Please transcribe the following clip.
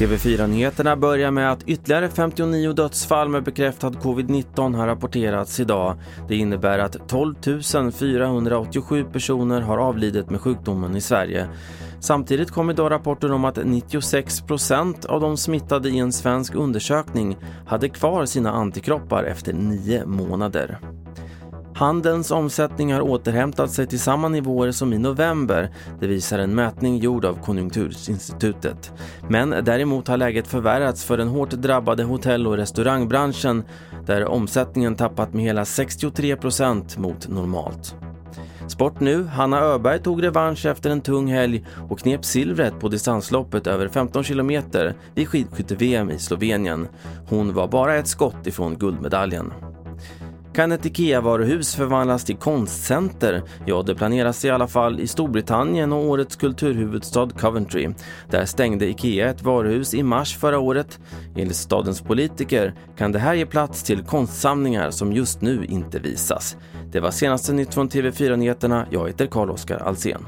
TV4-nyheterna börjar med att ytterligare 59 dödsfall med bekräftad covid-19 har rapporterats idag. Det innebär att 12 487 personer har avlidit med sjukdomen i Sverige. Samtidigt kom idag rapporter om att 96 procent av de smittade i en svensk undersökning hade kvar sina antikroppar efter nio månader. Handelns omsättning har återhämtat sig till samma nivåer som i november, det visar en mätning gjord av Konjunkturinstitutet. Men däremot har läget förvärrats för den hårt drabbade hotell och restaurangbranschen där omsättningen tappat med hela 63 procent mot normalt. Sport nu. Hanna Öberg tog revansch efter en tung helg och knep silvret på distansloppet över 15 kilometer vid skidskytte-VM i Slovenien. Hon var bara ett skott ifrån guldmedaljen. Kan ett IKEA-varuhus förvandlas till konstcenter? Ja, det planeras i alla fall i Storbritannien och årets kulturhuvudstad Coventry. Där stängde IKEA ett varuhus i mars förra året. Enligt stadens politiker kan det här ge plats till konstsamlingar som just nu inte visas. Det var senaste nytt från TV4 Nyheterna. Jag heter Carl-Oskar Alsen.